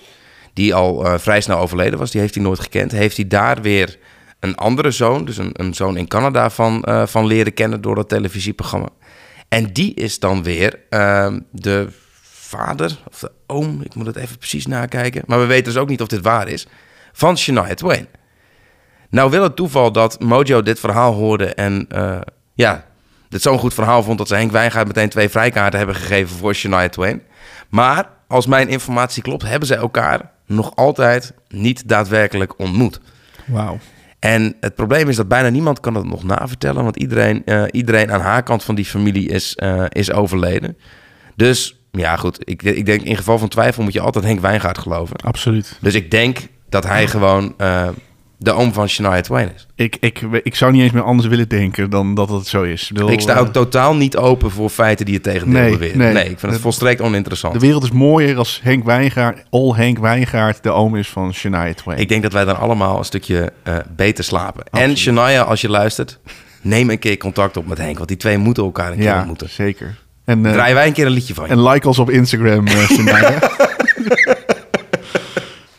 die al vrij snel overleden was, die heeft hij nooit gekend, heeft hij daar weer een andere zoon, dus een, een zoon in Canada van, eh, van leren kennen door dat televisieprogramma. En die is dan weer ehm, de vader, of de oom, ik moet het even precies nakijken, maar we weten dus ook niet of dit waar is, van Shania Twain. Nou wil het toeval dat Mojo dit verhaal hoorde en eh, ja, dit zo'n goed verhaal vond dat ze Henk Wijngaard meteen twee vrijkaarten hebben gegeven voor Shania Twain. Maar als mijn informatie klopt, hebben ze elkaar nog altijd niet daadwerkelijk ontmoet. Wauw. En het probleem is dat bijna niemand kan het nog navertellen, want iedereen, eh, iedereen aan haar kant van die familie is, eh, is overleden. Dus ja, goed, ik, ik denk in geval van twijfel moet je altijd Henk Wijngaard geloven. Absoluut. Dus ik denk dat hij gewoon eh, de oom van Shania Twain is. Ik, ik, ik zou niet eens meer anders willen denken dan dat het zo is. Ik, bedoel, ik sta ook eh, totaal niet open voor feiten die het tegendeel Nee, beweren. nee. Nee, ik vind het volstrekt de oninteressant. wereld is mooier als Henk Wijngaard, all Henk Wijngaard, de oom is van Shania Twain. Ik denk dat wij dan allemaal een stukje eh, beter slapen. En. Shania, als je luistert, neem een keer contact op met Henk. Want die twee moeten elkaar een keer ja, ontmoeten. zeker. En, eh, Draaien wij een keer een liedje van je. en like ons op Instagram, eh, Shania. <laughs>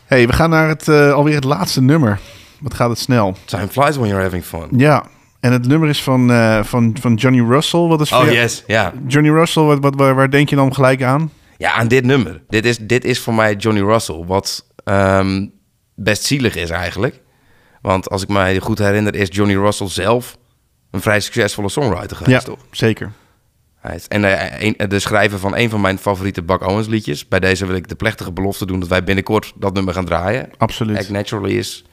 hey, we gaan naar het, eh, alweer het laatste nummer. Wat gaat het snel? Time flies when you're having fun. Ja, en het nummer is van, eh, van, van Johnny Russell. Wat is Oh yes, ja. Johnny Russell, wat, wat, waar, waar denk je dan gelijk aan? Ja, aan dit nummer. Dit is, dit is voor mij Johnny Russell. Wat ehm, best zielig is eigenlijk. Want als ik mij goed herinner, is Johnny Russell zelf een vrij succesvolle songwriter geweest, ja, toch? zeker. En eh, een- de schrijver van een van mijn favoriete Buck Owens liedjes. Bij deze wil ik de plechtige belofte doen dat wij binnenkort dat nummer gaan draaien. Absoluut. Act Naturally is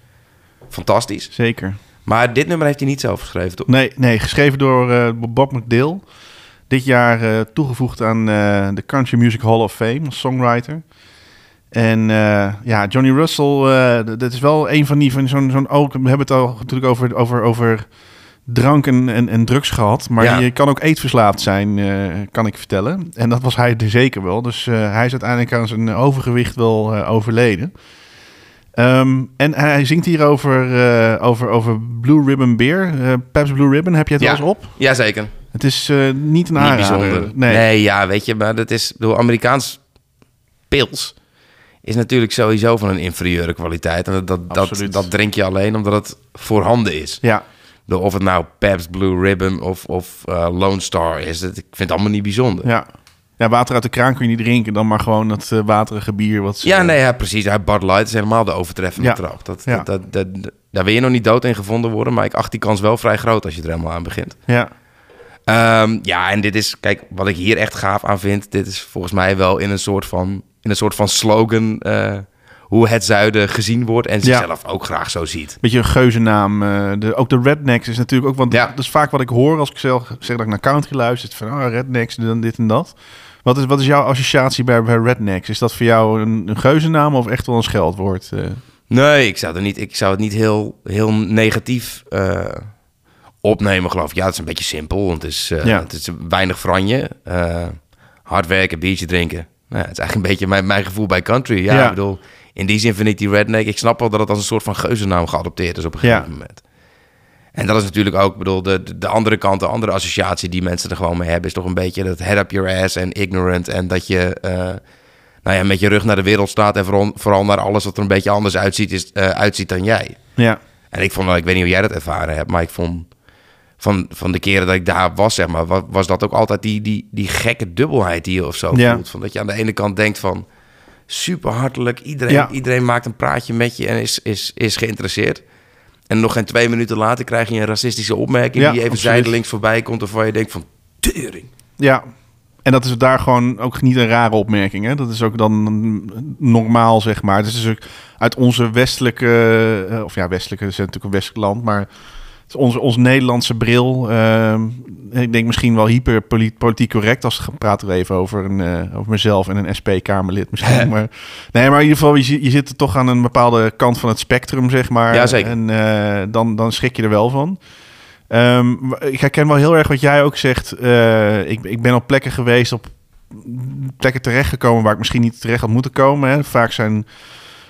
fantastisch. Zeker. Maar dit nummer heeft hij niet zelf geschreven, toch? Nee, nee geschreven door eh, Bob McDill. Dit jaar eh, toegevoegd aan eh, de Country Music Hall of Fame als songwriter. En ja, Johnny Russell, dat is wel een van die van zo'n zo'n ook. We hebben het al natuurlijk over, over, over drank en, en, en drugs gehad. Maar Ja. je kan ook eetverslaafd zijn, kan ik vertellen. En dat was hij er zeker wel. Dus hij is uiteindelijk aan zijn overgewicht wel overleden. Ehm, en hij zingt hier over, eh, over, over Blue Ribbon Beer. eh Pabst Blue Ribbon, heb je het Ja. wel eens op? Jazeker. Het is eh, niet een Niet aanrader. bijzonder. Nee. Nee. ja, weet je, maar dat is door Amerikaans pils is natuurlijk sowieso van een inferieure kwaliteit. En dat, dat, dat, drink je alleen omdat het voorhanden is. Ja, Door Of het nou Pabst Blue Ribbon of, of Lone Star is. Dat, ik vind het allemaal niet bijzonder. Ja, ja. ja, water uit de kraan kun je niet drinken. Dan maar gewoon dat eh, waterige bier. Wat ze- nee, ja, precies. Ja, Bud Light is helemaal de overtreffende Ja. trap. Dat, Ja. dat, dat, dat- daar wil je nog niet dood in gevonden worden. Maar ik acht die kans wel vrij groot als je er helemaal aan begint. Ja, Ehm, ja, en dit is, kijk, wat ik hier echt gaaf aan vind, dit is volgens mij wel in een soort van, in een soort van slogan. eh, hoe het zuiden gezien wordt en Ja. zichzelf ook graag zo ziet. Beetje een geuzennaam. eh, de, ook de Rednecks is natuurlijk ook... Want Ja. dat is vaak wat ik hoor als ik zelf zeg dat ik naar country luister. is Van, oh, Rednecks, dan dit en dat. Wat is, wat is jouw associatie bij, bij Rednecks? Is dat voor jou een, een geuzennaam of echt wel een scheldwoord? eh? Nee, ik zou, er niet, ik zou het niet heel, heel negatief eh, opnemen, geloof ik. Ja, het is een beetje simpel, want het is, eh, Ja. het is weinig franje. hard werken, biertje drinken. Nou, het is eigenlijk een beetje mijn, mijn gevoel bij country. Ja, Ja. ik bedoel, in die zin vind ik die redneck... Ik snap wel dat het als een soort van geuzennaam geadopteerd is op een gegeven Ja. moment. En dat is natuurlijk ook, ik bedoel, de, de- de andere kant, de andere associatie die mensen er gewoon mee hebben, is toch een beetje dat head up your ass en ignorant. En dat je, eh, nou ja, met je rug naar de wereld staat en vooral, vooral naar alles wat er een beetje anders uitziet, is, eh, uitziet dan jij. Ja, En ik vond, wel- ik weet niet hoe jij dat ervaren hebt, maar ik vond van, van de keren dat ik daar was, zeg maar, was, was dat ook altijd die, die, die gekke dubbelheid die je of zo Ja. voelt. Van dat je aan de ene kant denkt van super hartelijk, iedereen, Ja. iedereen maakt een praatje met je en is, is, is geïnteresseerd. En nog geen twee minuten later krijg je een racistische opmerking Ja, die even zijdelings voorbij komt of waar je denkt van tering. ja. En dat is daar gewoon ook niet een rare opmerking. Hè? Dat is ook dan normaal, zeg maar. Het is dus ook uit onze westelijke... eh, of ja, westelijke, het is natuurlijk een westelijk land, maar... onze, onze Nederlandse bril. ehm, ik denk misschien wel hyper poli- politiek correct als we praten we even over, een, eh, over mezelf en een SP-Kamerlid misschien. <laughs> maar, nee, maar in ieder geval, je, je zit er toch aan een bepaalde kant van het spectrum, zeg maar. Ja, zeker. En eh, dan, dan schrik je er wel van. Ehm, ik herken wel heel erg wat jij ook zegt. Eh, ik, ik ben op plekken geweest, op plekken terechtgekomen waar ik misschien niet terecht had moeten komen. Hè. Vaak zijn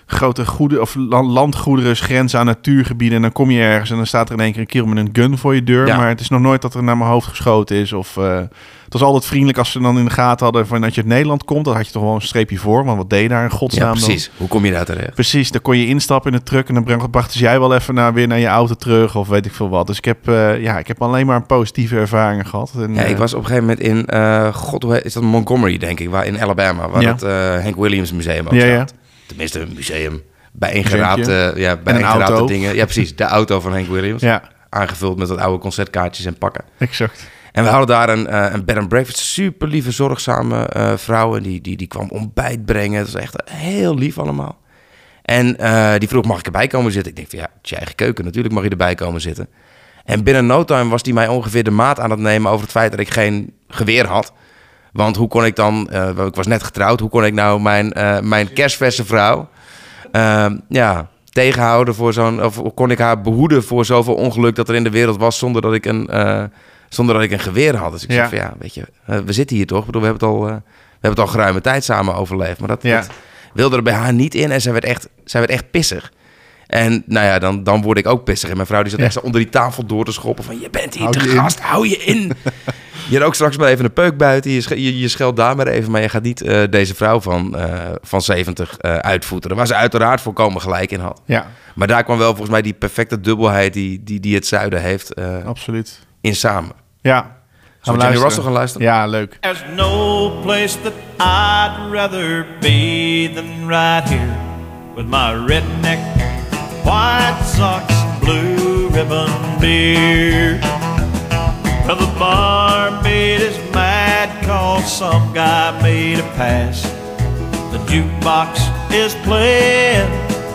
grote goede of la- landgoederen grenzen aan natuurgebieden. En dan kom je ergens en dan staat er in één keer een kerel met een gun voor je deur. Ja. Maar het is nog nooit dat er naar mijn hoofd geschoten is. Of eh, het was altijd vriendelijk als ze dan in de gaten hadden van dat je uit Nederland komt. Dan had je toch wel een streepje voor. Want wat deed je daar in Ja, godsnaam dan? precies. Hoe kom je daar terecht? Precies, dan kon je instappen in de truck en dan brachten ze jij wel even naar, weer naar je auto terug of weet ik veel wat. Dus ik heb, eh, ja, ik heb alleen maar positieve ervaringen gehad. En, Ja, ik eh, was op een gegeven moment in, god, is dat Montgomery, denk ik, waar in Alabama, waar Ja. het Hank Williams Museum ook Ja, ja. Tenminste, een museum. Bijeengeraapte, Museumpje. ja, bijeengeraapte auto. dingen. Ja, precies. De auto van Hank Williams. Ja, Aangevuld met wat oude concertkaartjes en pakken. exact. En we hadden daar een, eh, een bed and breakfast. Super lieve, zorgzame eh vrouw. En die, die, die kwam ontbijt brengen. Het was echt heel lief allemaal. En eh, die vroeg, mag ik erbij komen zitten? Ik denk van, ja, het je eigen keuken. Natuurlijk mag je erbij komen zitten. En binnen no time was die mij ongeveer de maat aan het nemen... over het feit dat ik geen geweer had. Want hoe kon ik dan... eh, ik was net getrouwd. Hoe kon ik nou mijn, eh, mijn kerstverse vrouw... eh, ja, tegenhouden voor zo'n... of kon ik haar behoeden voor zoveel ongeluk... dat er in de wereld was zonder dat ik een... eh, zonder dat ik een geweer had. Dus ik Ja. zeg van ja, weet je, we zitten hier toch? Ik bedoel, we hebben het al, we hebben het al geruime tijd samen overleefd. Maar dat, Ja. dat wilde er bij haar niet in en zij werd echt, zij werd echt pissig. En nou ja, dan, dan word ik ook pissig. En mijn vrouw die zat Ja. echt zo onder die tafel door te schoppen van... je bent hier Hou te je in. gast, hou je in. <laughs> je rookt straks maar even een peuk buiten. Je, je, je scheldt daar maar even. Maar je gaat niet eh, deze vrouw van, eh, van 70 eh, uitvoeteren. Waar ze uiteraard volkomen gelijk in had. Ja, Maar daar kwam wel volgens mij die perfecte dubbelheid... die, die, die het zuiden heeft eh, absoluut. in samen. Ja. Zullen we Russell gaan luisteren? Ja, leuk. There's no place that I'd rather be than right here with my redneck, white socks, and blue ribbon beer. Well, the barmaid is mad cause some guy made a pass. The jukebox is playing,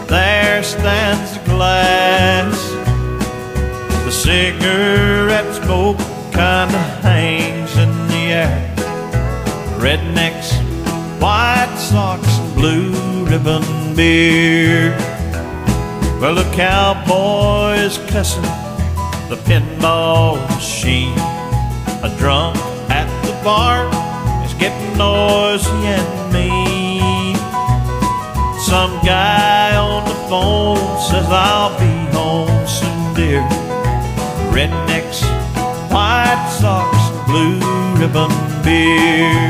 there stands the glass. The cigarette smoke kinda hangs in the air. Rednecks, white socks, and blue ribbon beer. Well, the cowboy is cussing the pinball machine. A drunk at the bar is getting noisy and mean. Some guy on the phone says I'll be home soon, dear. Rednecks, white socks, blue ribbon beer.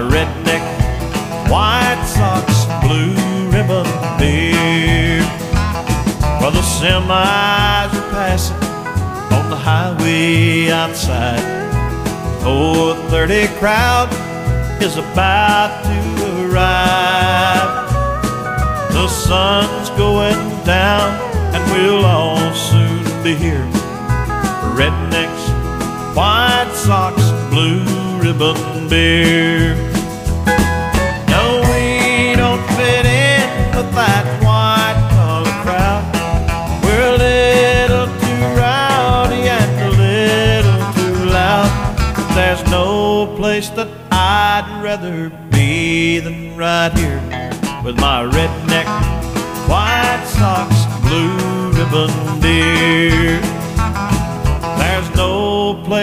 Redneck, white socks, blue ribbon beer. Well, the semis are passing on the highway outside. 430 crowd is about to arrive. The sun's going down, and we'll all soon be here. Rednecks, white socks, blue ribbon beer. No, we don't fit in with that white collar crowd. We're a little too rowdy and a little too loud. There's no place that I'd rather be than right here with my redneck, white socks, blue ribbon deer.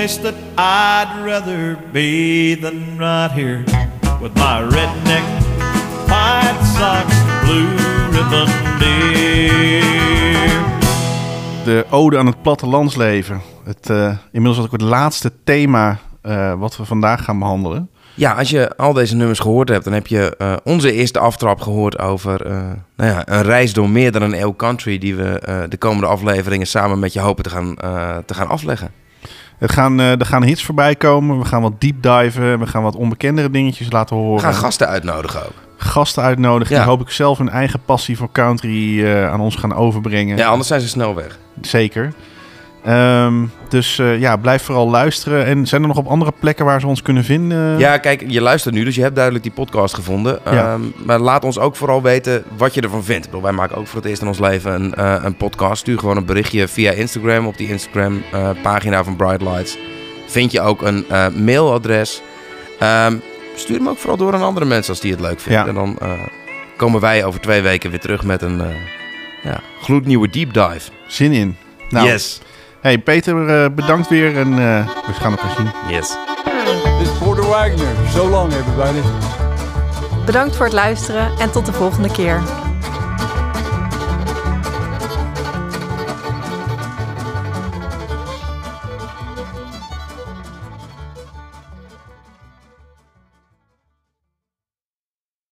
Place that I'd rather be than right here with my redneck, white socks, blue ribbon deer. De ode aan het plattelandsleven. Het, eh, inmiddels ook het laatste thema eh, wat we vandaag gaan behandelen. Ja, als je al deze nummers gehoord hebt, dan heb je eh, onze eerste aftrap gehoord over eh, nou ja, een reis door meer dan een eeuw country die we eh, de komende afleveringen samen met je hopen te gaan, eh, te gaan afleggen. Het gaan, eh, er gaan hits voorbij komen. We gaan wat deep diven. We gaan wat onbekendere dingetjes laten horen. We gaan gasten uitnodigen ook. Gasten uitnodigen. Ja. Die hoop ik zelf hun eigen passie voor country eh, aan ons gaan overbrengen. Ja, anders zijn ze snel weg. Zeker. Ehm, dus eh, ja, blijf vooral luisteren. En zijn er nog op andere plekken waar ze ons kunnen vinden? Ja, kijk, je luistert nu, dus je hebt duidelijk die podcast gevonden. Ja. Ehm, maar laat ons ook vooral weten wat je ervan vindt. Ik bedoel, wij maken ook voor het eerst in ons leven een, eh, een podcast. Stuur gewoon een berichtje via Instagram op die Instagram-pagina van Bright Lights. Vind je ook een eh, mailadres. Ehm, stuur hem ook vooral door aan andere mensen als die het leuk vinden. Ja. En dan eh, komen wij over twee weken weer terug met een eh, ja, gloednieuwe deep dive. Zin in. Nou, Yes. Hey Peter, eh, bedankt weer en eh, we gaan elkaar zien. Yes. This is Porter Wagner. So long, everybody. Bedankt voor het luisteren en tot de volgende keer.